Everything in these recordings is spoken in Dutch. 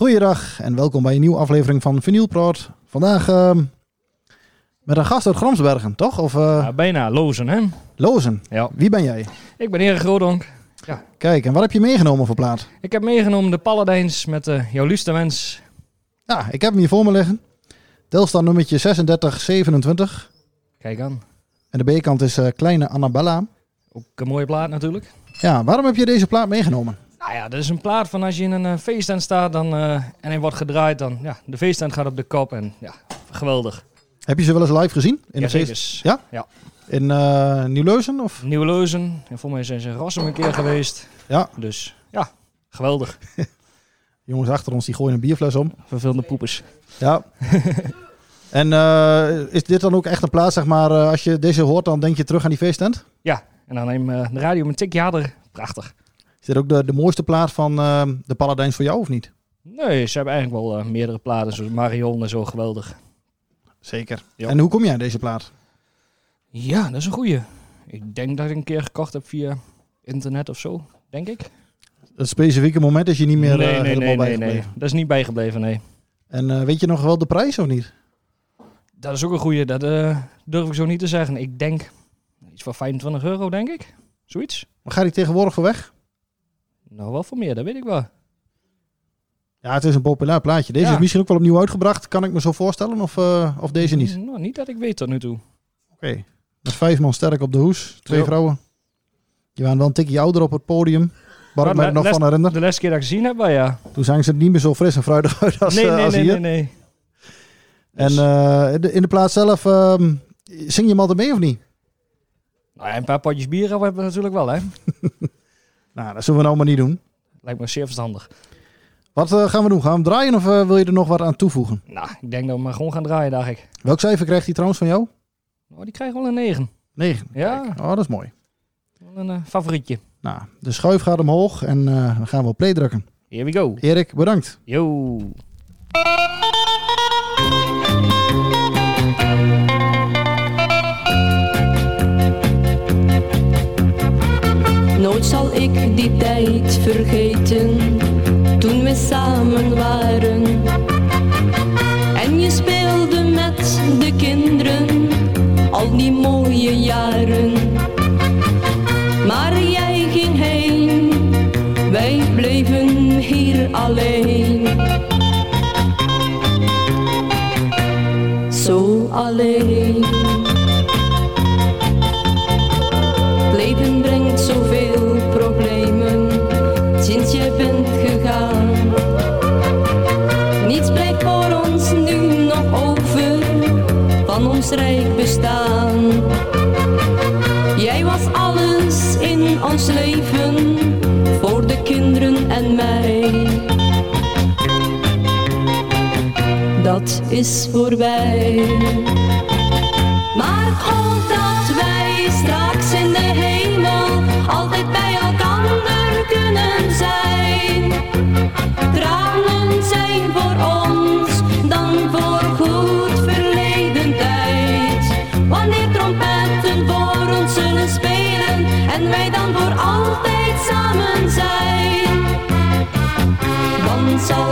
Goeiedag en welkom bij een nieuwe aflevering van Vinyl. Vandaag ehm, met een gast uit Gramsbergen, toch? Of eh Ja, bijna lozen, hè? Lozen. Ja. Wie ben jij? Ik ben Erik Grodonk. Kijk, en wat heb je meegenomen voor plaat? Ik heb meegenomen de Paladijns met de jouw liefste wens. Ja, ik heb hem hier voor me liggen. Telstar nummertje 3627. Kijk aan. En de B-kant is eh, Kleine Annabella. Ook een mooie plaat natuurlijk. Ja, waarom heb je deze plaat meegenomen? Nou ja, dat is een plaat van als je in een uh, feesttent staat dan, eh, en hij wordt gedraaid, dan ja, de feesttent gaat op de kop en ja, geweldig. Heb je ze wel eens live gezien? In ja, de feest-. Ja? Ja. In eh Nieuw-Leuzen? Of? Nieuwe Leuzen. En voor mij zijn ze in Rossum een keer geweest. Ja. Dus ja, geweldig. Jongens achter ons die gooien een bierfles om. Vervelende poepers. Ja. en eh, is dit dan ook echt een plaat, zeg maar, eh, als je deze hoort, dan denk je terug aan die feesttent? Ja, en dan neem eh, de radio een tikje harder. Prachtig. Is dit ook de, de mooiste plaat van eh, de Paladijns voor jou of niet? Nee, ze hebben eigenlijk wel eh, meerdere platen, zoals Marion en zo, geweldig. Zeker. Ja. En hoe kom jij aan deze plaat? Ja, dat is een goeie. Ik denk dat ik een keer gekocht heb via internet of zo, denk ik. Het specifieke moment is je niet meer nee, eh, nee, helemaal nee, nee, bijgebleven. nee. Dat is niet bijgebleven, nee. En weet je nog wel de prijs of niet? Dat is ook een goeie, dat durf ik zo niet te zeggen. Ik denk iets van 25 euro, denk ik. Zoiets. Maar ga die tegenwoordig voor weg? Nou, wel voor meer, dat weet ik wel. Ja, het is een populair plaatje. Deze Ja. is misschien ook wel opnieuw uitgebracht, kan ik me zo voorstellen, of, eh, of deze niet? Oké. Nou, niet dat ik weet tot nu toe. Met vijf man sterk op de hoes, twee vrouwen. Die waren wel een tikje ouder op het podium, waar ik me nog les- van herinner. De laatste keer dat ik gezien heb, ja. Toen zagen ze niet meer zo fris en fruitig uit als, nee, eh, nee, als nee, hier. nee, nee. En Dus- eh, in de- in de plaats zelf, ehm, zing je hem altijd mee of niet? Nou ja, een paar potjes bier hebben we natuurlijk wel, hè. Nou, dat zullen we nou maar niet doen. Lijkt me zeer verstandig. Wat eh, gaan we doen? Gaan we hem draaien of eh, wil je er nog wat aan toevoegen? Nou, ik denk dat we maar gewoon gaan draaien, dacht ik. Welk cijfer krijgt hij trouwens van jou? Nou, die krijgen wel een 9. 9. Ja. Oh, dat is mooi. Wel een eh, favorietje. Nou, de schuif gaat omhoog en dan gaan we op play drukken. Here we go. Erik, bedankt. Yo. Die tijd vergeten toen we samen waren. En je speelde met de kinderen al die mooie jaren. Maar jij ging heen, wij bleven hier alleen. Zo alleen. Rijk bestaan. Jij was alles in ons leven voor de kinderen en mij. Dat is voorbij.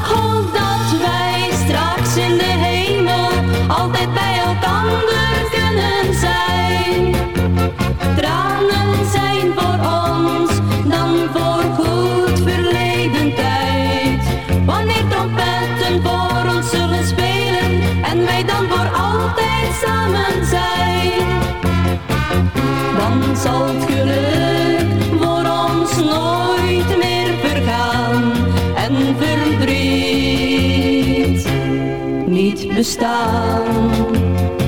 hold on. niet bestaan.